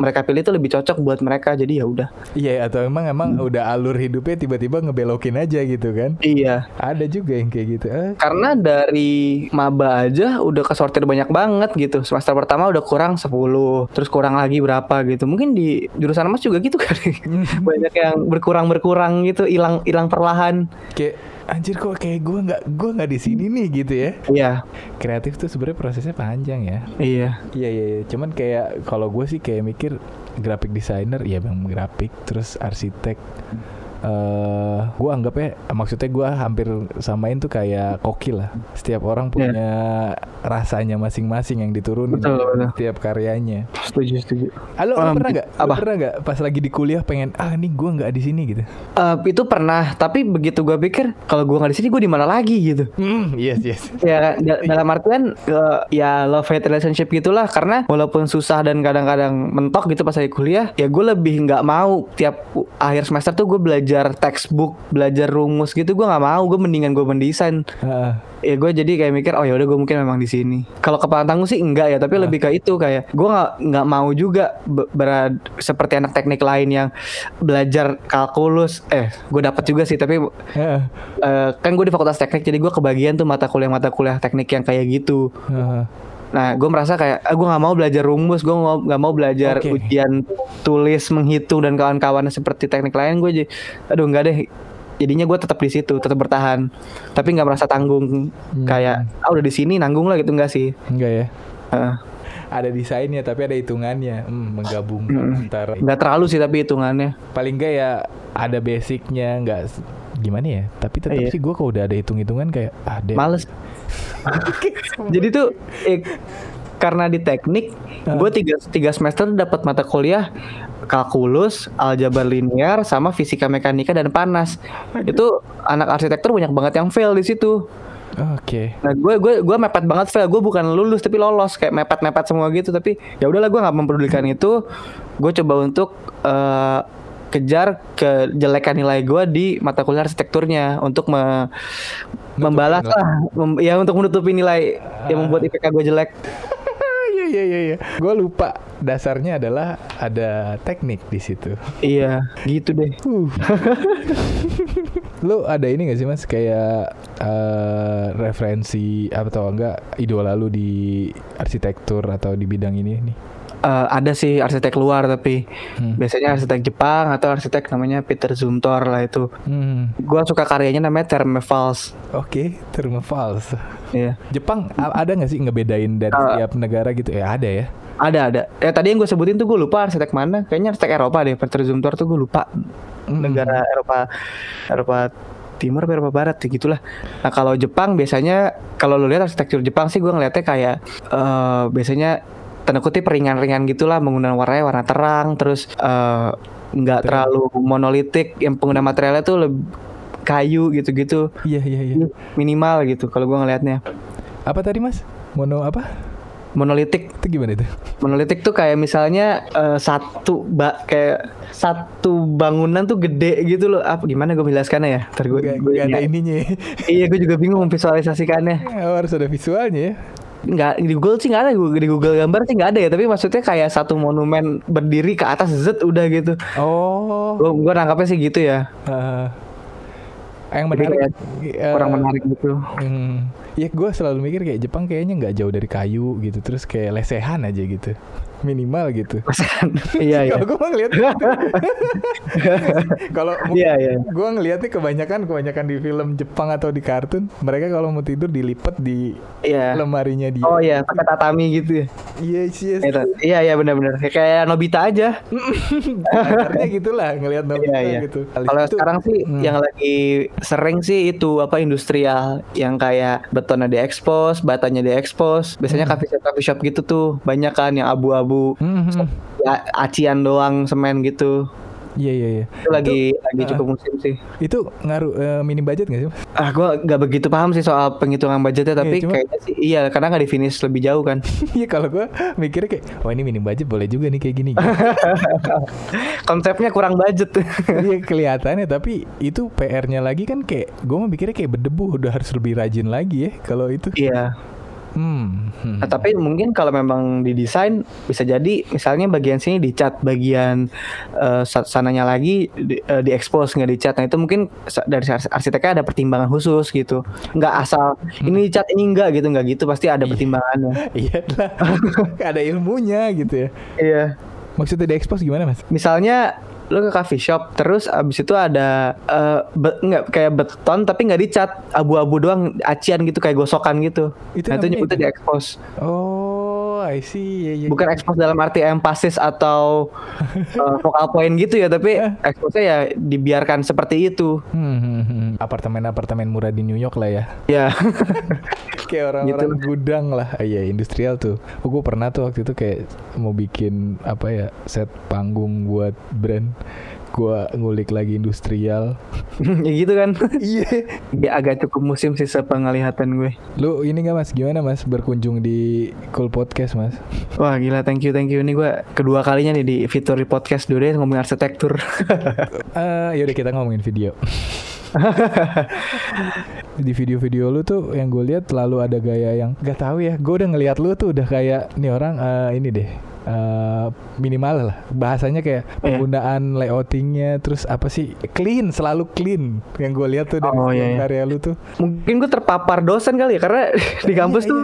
mereka pilih itu lebih cocok buat mereka. Jadi ya udah. Iya atau emang emang Hmm. udah alur hidupnya tiba-tiba ngebelokin aja gitu kan? iya. Ada juga yang kayak gitu. Eh, karena dari maba aja udah kesortir banyak banget gitu. Semester pertama udah kurang 10 terus kurang lagi berapa gitu. Mungkin di jurusan mas juga gitu kali. Banyak yang berkurang berkurang gitu hilang hilang perlahan. Kayak anjir kok kayak gue nggak gue nggak di sini nih gitu ya. iya Kreatif tuh sebenarnya prosesnya panjang ya. iya Iya iya, iya. cuman kayak kalau gue sih kayak mikir graphic designer ya bang grafik terus arsitek. Eh gue anggapnya maksudnya gue hampir samain tuh kayak koki lah. Setiap orang punya rasanya masing-masing yang diturunin Iya. Betul, betul. setiap karyanya. setuju setuju Halo, Um, pernah nggak? Pernah nggak pas lagi di kuliah pengen ah nih gue nggak di sini gitu? Eh, itu pernah tapi begitu gue pikir kalau gue nggak di sini gue di mana lagi gitu Hmm, yes yes. ya da- dalam artian eh, ya love hate relationship gitulah karena walaupun susah dan kadang-kadang mentok gitu pas lagi kuliah ya gue lebih nggak mau tiap akhir semester tuh gue belajar textbook belajar rumus gitu gue nggak mau. Gue mendingan gue mendesain. Ah, ya gue jadi kayak mikir oh ya udah gue mungkin memang di sini. Kalau kepala tanggung sih enggak ya tapi lebih ke itu kayak gue nggak nggak mau juga be- berad seperti anak teknik lain yang belajar kalkulus. Eh gue dapat juga sih tapi ah, eh, kan gue di fakultas teknik jadi gue kebagian tuh mata kuliah mata kuliah teknik yang kayak gitu. Ah. Nah gue merasa kayak ah, gue nggak mau belajar rumus gue nggak nggak mau belajar Oke. ujian tulis menghitung dan kawan-kawannya seperti teknik lain gue jadi aduh nggak deh jadinya gue tetap di situ tetap bertahan tapi nggak merasa tanggung Hmm. kayak ah udah di sini nanggung lah gitu enggak sih Enggak ya. Heeh. Ada desainnya tapi ada hitungannya. Hmm, menggabungkan Mm. antara nggak terlalu sih tapi hitungannya paling enggak ya ada basicnya nggak gimana ya tapi tetap Iya. sih gue kalau udah ada hitung-hitungan kayak ah deh males jadi tuh eh, karena di teknik gue tiga tiga semester dapat mata kuliah kalkulus, aljabar linear, sama fisika mekanika dan panas. Itu anak arsitektur banyak banget yang fail di situ. oke Nah, gue gue gue mepet banget fail. Gue bukan lulus tapi lolos kayak mepet-mepet semua gitu. Tapi ya udahlah gue nggak mempedulikan itu. Gue coba untuk eh, kejar kejelekan nilai gue di mata kuliah arsitekturnya untuk me- membalas nilai. lah, mem- ya untuk menutupi nilai yang membuat IPK gue jelek. iya iya iya iya gue lupa dasarnya adalah ada teknik di situ Iya, gitu deh. Uh. lu ada ini gak sih mas kayak eh, referensi atau enggak idola lu di arsitektur atau di bidang ini nih uh, ada sih arsitek luar tapi hmm. biasanya arsitek Jepang atau arsitek namanya Peter Zumthor lah itu. Hmm. Gua suka karyanya namanya Thermofals. Oke, okay. Iya. Jepang ada nggak sih ngebedain dari uh, setiap negara gitu? Ya ada ya. Ada ada. Ya tadi yang gue sebutin tuh gue lupa arsitek mana. Kayaknya arsitek Eropa deh. Peter Zumthor tuh gue lupa. Hmm. Negara Eropa Eropa Timur Eropa Barat ya gitulah. Nah kalau Jepang biasanya kalau lo lihat arsitektur Jepang sih gue ngeliatnya kayak uh, biasanya tanda kutip ringan-ringan gitulah menggunakan warnanya warna terang terus uh, nggak terlalu monolitik yang pengguna materialnya tuh lebih kayu gitu-gitu. Iya iya iya. Minimal gitu kalau gue ngelihatnya. Apa tadi mas? Mono apa? monolitik itu gimana itu monolitik tuh kayak misalnya uh, satu ba kayak satu bangunan tuh gede gitu loh apa gimana gue menjelaskannya ya Ntar gue, gak, gak ada ininya iya gue juga bingung memvisualisasikannya oh, harus ada visualnya ya nggak di Google sih nggak ada. Di Google gambar sih nggak ada ya. Tapi maksudnya kayak satu monumen berdiri ke atas Z udah gitu. Oh. Gue gue nangkapnya sih gitu ya. Uh, yang menarik uh, kurang menarik gitu. Hmm, ya gue selalu mikir kayak Jepang kayaknya nggak jauh dari kayu gitu. Terus kayak lesehan aja gitu minimal gitu. iya iya. Kalau gue ngeliat kalau iya iya. Gue ngeliatnya kebanyakan kebanyakan di film Jepang atau di kartun mereka kalau mau tidur dilipat di iya. lemarinya dia. Oh iya pakai tatami gitu ya. Iya yes, yes. Iya iya benar-benar kayak Nobita aja. Artinya gitulah ngelihat Nobita iya, iya. gitu. Kalau sekarang sih hmm. yang lagi sering sih itu apa industrial yang kayak betonnya diekspos, batanya diekspos. Biasanya hmm. coffee shop coffee shop gitu tuh banyak kan yang abu-abu. Hmm. Ya, acian doang semen gitu. Iya iya iya. Itu lagi itu, lagi cukup uh, musim sih. Itu ngaruh uh, minim budget gak sih? Ah gua nggak begitu paham sih soal penghitungan budgetnya tapi iya, cuma, kayaknya sih iya karena nggak finish lebih jauh kan. Iya kalau gua mikirnya kayak oh ini minim budget boleh juga nih kayak gini. Konsepnya kurang budget. Iya kelihatannya tapi itu PR-nya lagi kan kayak gua mau mikirnya kayak berdebu udah harus lebih rajin lagi ya kalau itu. Iya. Hmm. Nah, tapi mungkin kalau memang didesain bisa jadi misalnya bagian sini dicat, bagian uh, sananya lagi di, uh, diekspos nggak dicat. Nah itu mungkin dari arsiteknya ada pertimbangan khusus gitu. Nggak asal hmm. ini dicat ini enggak gitu nggak gitu pasti ada iya. pertimbangannya. Iya lah. ada ilmunya gitu ya. Iya. Maksudnya diekspos gimana mas? Misalnya lu ke coffee shop terus abis itu ada uh, be, nggak kayak beton tapi nggak dicat. Abu-abu doang acian gitu kayak gosokan gitu. Itu nah, itu nyebutnya di expose. Oh I see. Yeah, yeah, bukan yeah. expose dalam arti emphasis atau uh, focal point gitu ya tapi expose ya dibiarkan seperti itu. Hmm, hmm, hmm. apartemen-apartemen murah di New York lah ya. Ya kayak orang-orang gitu. gudang lah. Ah, iya industrial tuh. Oh, gue pernah tuh waktu itu kayak mau bikin apa ya set panggung buat brand gua ngulik lagi industrial. Ya gitu kan? Iya. Ya agak cukup musim sih sepenglihatan gue. Lu ini gak mas? Gimana mas? Berkunjung di cool podcast mas? Wah gila. Thank you thank you. Ini gue kedua kalinya nih di fitur di podcast dulu deh ngomongin arsitektur. Uh, yaudah kita ngomongin video. Di video-video lu tuh yang gue lihat lalu ada gaya yang gak tahu ya. Gue udah ngeliat lu tuh udah kayak nih orang uh, ini deh uh, minimal lah. Bahasanya kayak yeah. penggunaan layoutingnya terus apa sih? Clean selalu clean. Yang gue lihat tuh dari oh, iya, iya. karya lu tuh. Mungkin gue terpapar dosen kali ya karena di kampus iya, tuh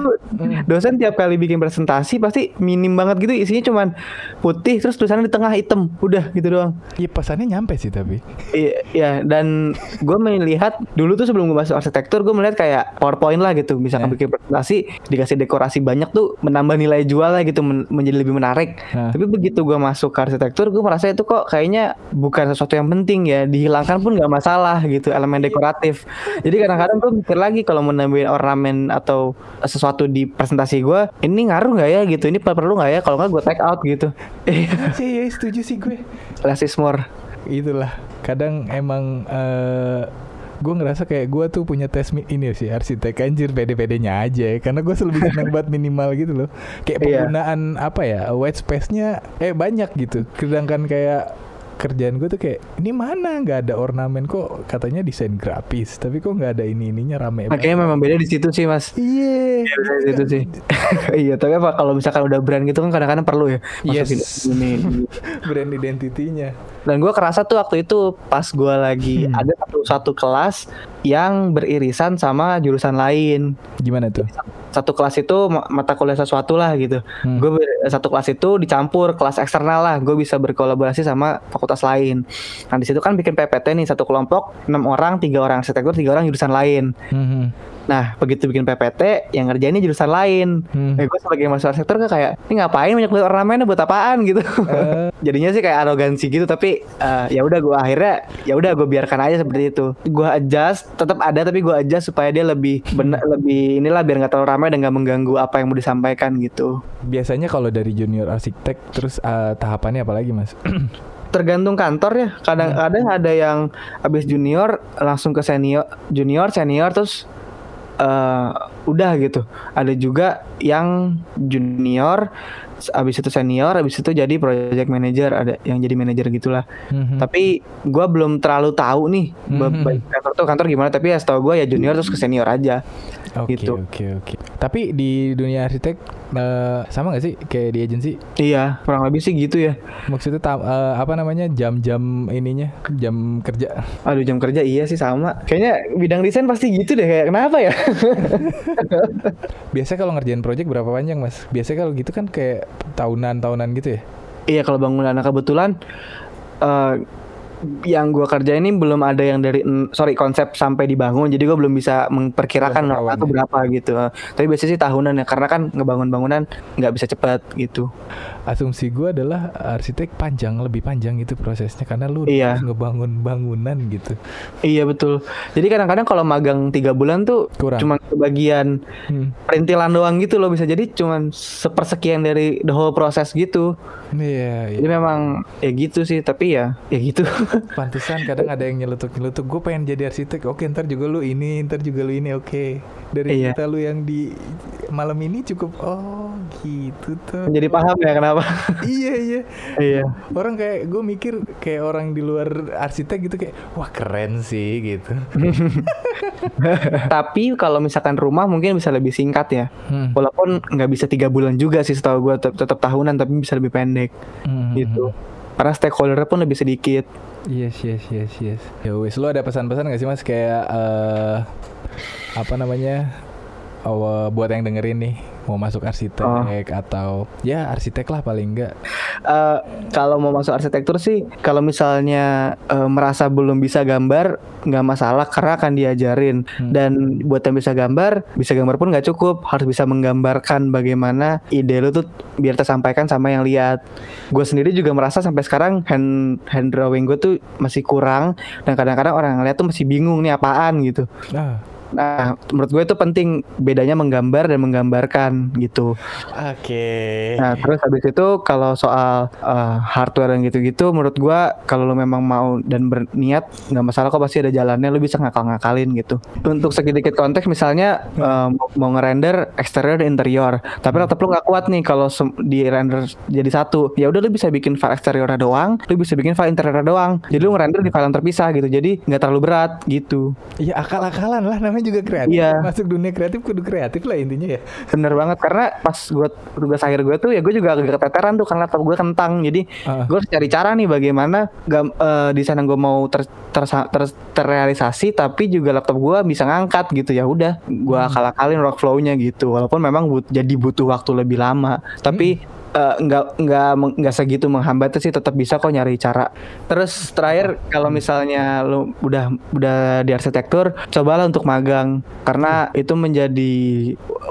iya. dosen tiap kali bikin presentasi pasti minim banget gitu. Isinya cuman putih terus tulisannya di tengah hitam. Udah gitu doang. Iya pesannya nyampe sih tapi. Iya yeah, dan gue melihat dulu tuh sebelum gue masuk arsitektur gue melihat kayak powerpoint lah gitu. Misalkan yeah. bikin presentasi dikasih dekorasi banyak tuh menambah nilai jual lah gitu men menjadi lebih menarik menarik. Nah. Tapi begitu gue masuk ke arsitektur, gue merasa itu kok kayaknya bukan sesuatu yang penting ya. Dihilangkan pun nggak masalah gitu, elemen dekoratif. Jadi kadang-kadang gue mikir lagi kalau mau nambahin ornamen atau sesuatu di presentasi gue, ini ngaruh nggak ya gitu? Ini perlu nggak ya? Kalau nggak gue take out gitu. Iya, setuju sih gue. Less is more. Itulah. Kadang emang uh, gue ngerasa kayak gue tuh punya tes ini sih arsitek anjir pede-pedenya aja ya karena gue selalu senang buat minimal gitu loh kayak iya. penggunaan yeah. apa ya white space-nya eh banyak gitu sedangkan kayak kerjaan gue tuh kayak ini mana nggak ada ornamen kok katanya desain grafis tapi kok nggak ada ini ininya rame makanya memang beda di situ sih mas iya yeah. di situ sih iya tapi apa kalau misalkan udah brand gitu kan kadang-kadang perlu ya yes. ini, ini. brand identitinya dan gue kerasa tuh waktu itu pas gue lagi hmm. ada satu satu kelas yang beririsan sama jurusan lain gimana tuh satu kelas itu mata kuliah sesuatu lah gitu hmm. gue satu kelas itu dicampur kelas eksternal lah gue bisa berkolaborasi sama fakultas lain nah di situ kan bikin PPT nih satu kelompok enam orang tiga orang arsitektur tiga orang jurusan lain hmm. Nah, begitu bikin PPT, yang ngerjainnya jurusan lain. Hmm. Eh, gue sebagai mahasiswa sektor kayak, ini ngapain banyak banget ornamen buat apaan gitu. Uh. Jadinya sih kayak arogansi gitu, tapi uh, ya udah gue akhirnya ya udah gue biarkan aja seperti itu. Gue adjust, tetap ada tapi gue adjust supaya dia lebih benar lebih inilah biar nggak terlalu ramai dan nggak mengganggu apa yang mau disampaikan gitu. Biasanya kalau dari junior arsitek terus uh, tahapannya apa lagi, Mas? tergantung kantor ya. Kadang-kadang hmm. ada yang habis junior langsung ke senior, junior, senior terus uh, udah gitu. Ada juga yang junior, abis itu senior, abis itu jadi project manager, ada yang jadi manager gitulah. Mm-hmm. Tapi gue belum terlalu tahu nih mm-hmm. kantor tuh kantor gimana. Tapi ya setahu gue ya junior terus ke senior aja. Oke okay, gitu. oke okay, oke. Okay. Tapi di dunia arsitek uh, sama gak sih kayak di agensi? Iya, kurang lebih sih gitu ya. Maksudnya uh, apa namanya jam-jam ininya, jam kerja? Aduh jam kerja iya sih sama. Kayaknya bidang desain pasti gitu deh. Kayak kenapa ya? Biasa kalau ngerjain project berapa panjang mas? Biasa kalau gitu kan kayak tahunan-tahunan gitu ya? Iya kalau bangunan nah kebetulan. Uh, yang gue kerja ini belum ada yang dari sorry konsep sampai dibangun. Jadi gue belum bisa memperkirakan atau ya. berapa gitu. Tapi biasanya sih tahunan ya karena kan ngebangun bangunan nggak bisa cepat gitu asumsi gue adalah arsitek panjang lebih panjang itu prosesnya karena lu iya. ngebangun bangunan gitu iya betul jadi kadang-kadang kalau magang tiga bulan tuh Kurang. cuma kebagian hmm. perintilan doang gitu loh bisa jadi cuma sepersekian dari the whole proses gitu iya, iya. jadi memang ya gitu sih tapi ya ya gitu Pantesan kadang ada yang nyelutuk-nyelutuk gue pengen jadi arsitek. Oke, ntar juga lu ini, ntar juga lu ini. Oke. Dari iya. kita lu yang di malam ini cukup oh gitu tuh. Jadi paham ya kenapa? Iya, iya. Iya. Orang kayak gue mikir kayak orang di luar arsitek gitu kayak wah keren sih gitu. Tapi kalau misalkan rumah mungkin bisa lebih singkat ya. Hmm. Walaupun nggak bisa tiga bulan juga sih setahu gue tetap tahunan tapi bisa lebih pendek hmm. gitu. Hmm, hmm karena stakeholder pun lebih sedikit. Yes, yes, yes, yes. Ya wis, lo ada pesan-pesan gak sih mas kayak uh, apa namanya? Oh, buat yang dengerin nih mau masuk arsitek oh. atau ya arsitek lah paling enggak uh, kalau mau masuk arsitektur sih kalau misalnya uh, merasa belum bisa gambar nggak masalah karena akan diajarin. Hmm. dan buat yang bisa gambar bisa gambar pun nggak cukup. Harus bisa menggambarkan bagaimana ide lu tuh biar tersampaikan sama yang lihat. Gue sendiri juga merasa sampai sekarang hand hand drawing gue tuh masih kurang. Dan kadang-kadang orang yang lihat tuh masih bingung nih apaan gitu. Nah Nah, menurut gue itu penting bedanya menggambar dan menggambarkan gitu. Oke. Okay. Nah, terus habis itu kalau soal uh, hardware dan gitu-gitu, menurut gue kalau lo memang mau dan berniat nggak masalah kok pasti ada jalannya. Lo bisa ngakal-ngakalin gitu. Untuk sedikit konteks, misalnya uh, mau ngerender eksterior dan interior, tapi laptop lo nggak kuat nih kalau di render jadi satu. Ya udah lo bisa bikin file eksterior doang, lo bisa bikin file interior doang. Jadi lo ngerender di file yang terpisah gitu. Jadi nggak terlalu berat gitu. Iya akal-akalan lah namanya juga kreatif. Iya. Masuk dunia kreatif kudu kreatif lah intinya ya. Bener banget karena pas gue tugas akhir gue tuh ya gue juga agak keteteran tuh karena laptop gue kentang. Jadi uh. gue harus cari cara nih bagaimana gam, uh, di sana gue mau ter, ter, ter, terrealisasi tapi juga laptop gue bisa ngangkat gitu ya udah gue hmm. akal-akalin workflow-nya gitu. Walaupun memang but, jadi butuh waktu lebih lama. Tapi hmm uh, nggak nggak nggak segitu menghambat sih tetap bisa kok nyari cara. Terus terakhir kalau misalnya lu udah udah di arsitektur, cobalah untuk magang karena itu menjadi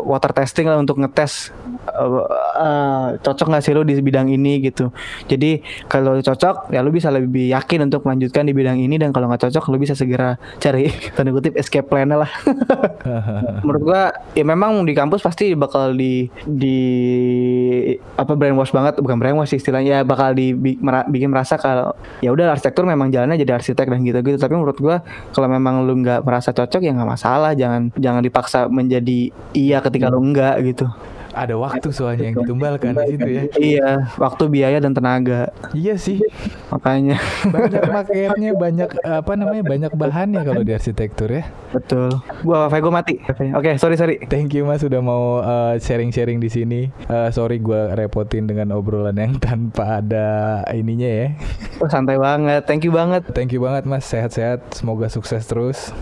water testing lah untuk ngetes uh, uh, cocok nggak sih lu di bidang ini gitu. Jadi kalau cocok ya lu bisa lebih yakin untuk melanjutkan di bidang ini dan kalau nggak cocok lu bisa segera cari tanda kutip escape plan lah. Menurut gua ya memang di kampus pasti bakal di di apa brainwash banget bukan brainwash istilahnya ya bakal di bikin merasa kalau ya udah arsitektur memang jalannya jadi arsitek dan gitu-gitu tapi menurut gua kalau memang lu nggak merasa cocok ya nggak masalah jangan jangan dipaksa menjadi iya ketika lu enggak gitu ada waktu soalnya yang ditumbalkan di situ ya. Iya, waktu biaya dan tenaga. Iya sih. Makanya banyak maketnya, banyak apa namanya? banyak bahannya kalau di arsitektur ya. Betul. Gua wifi gua mati. Oke, okay, sorry sorry. Thank you Mas sudah mau uh, sharing-sharing di sini. Uh, sorry gua repotin dengan obrolan yang tanpa ada ininya ya. Oh, santai banget. Thank you banget. Thank you banget Mas. Sehat-sehat. Semoga sukses terus.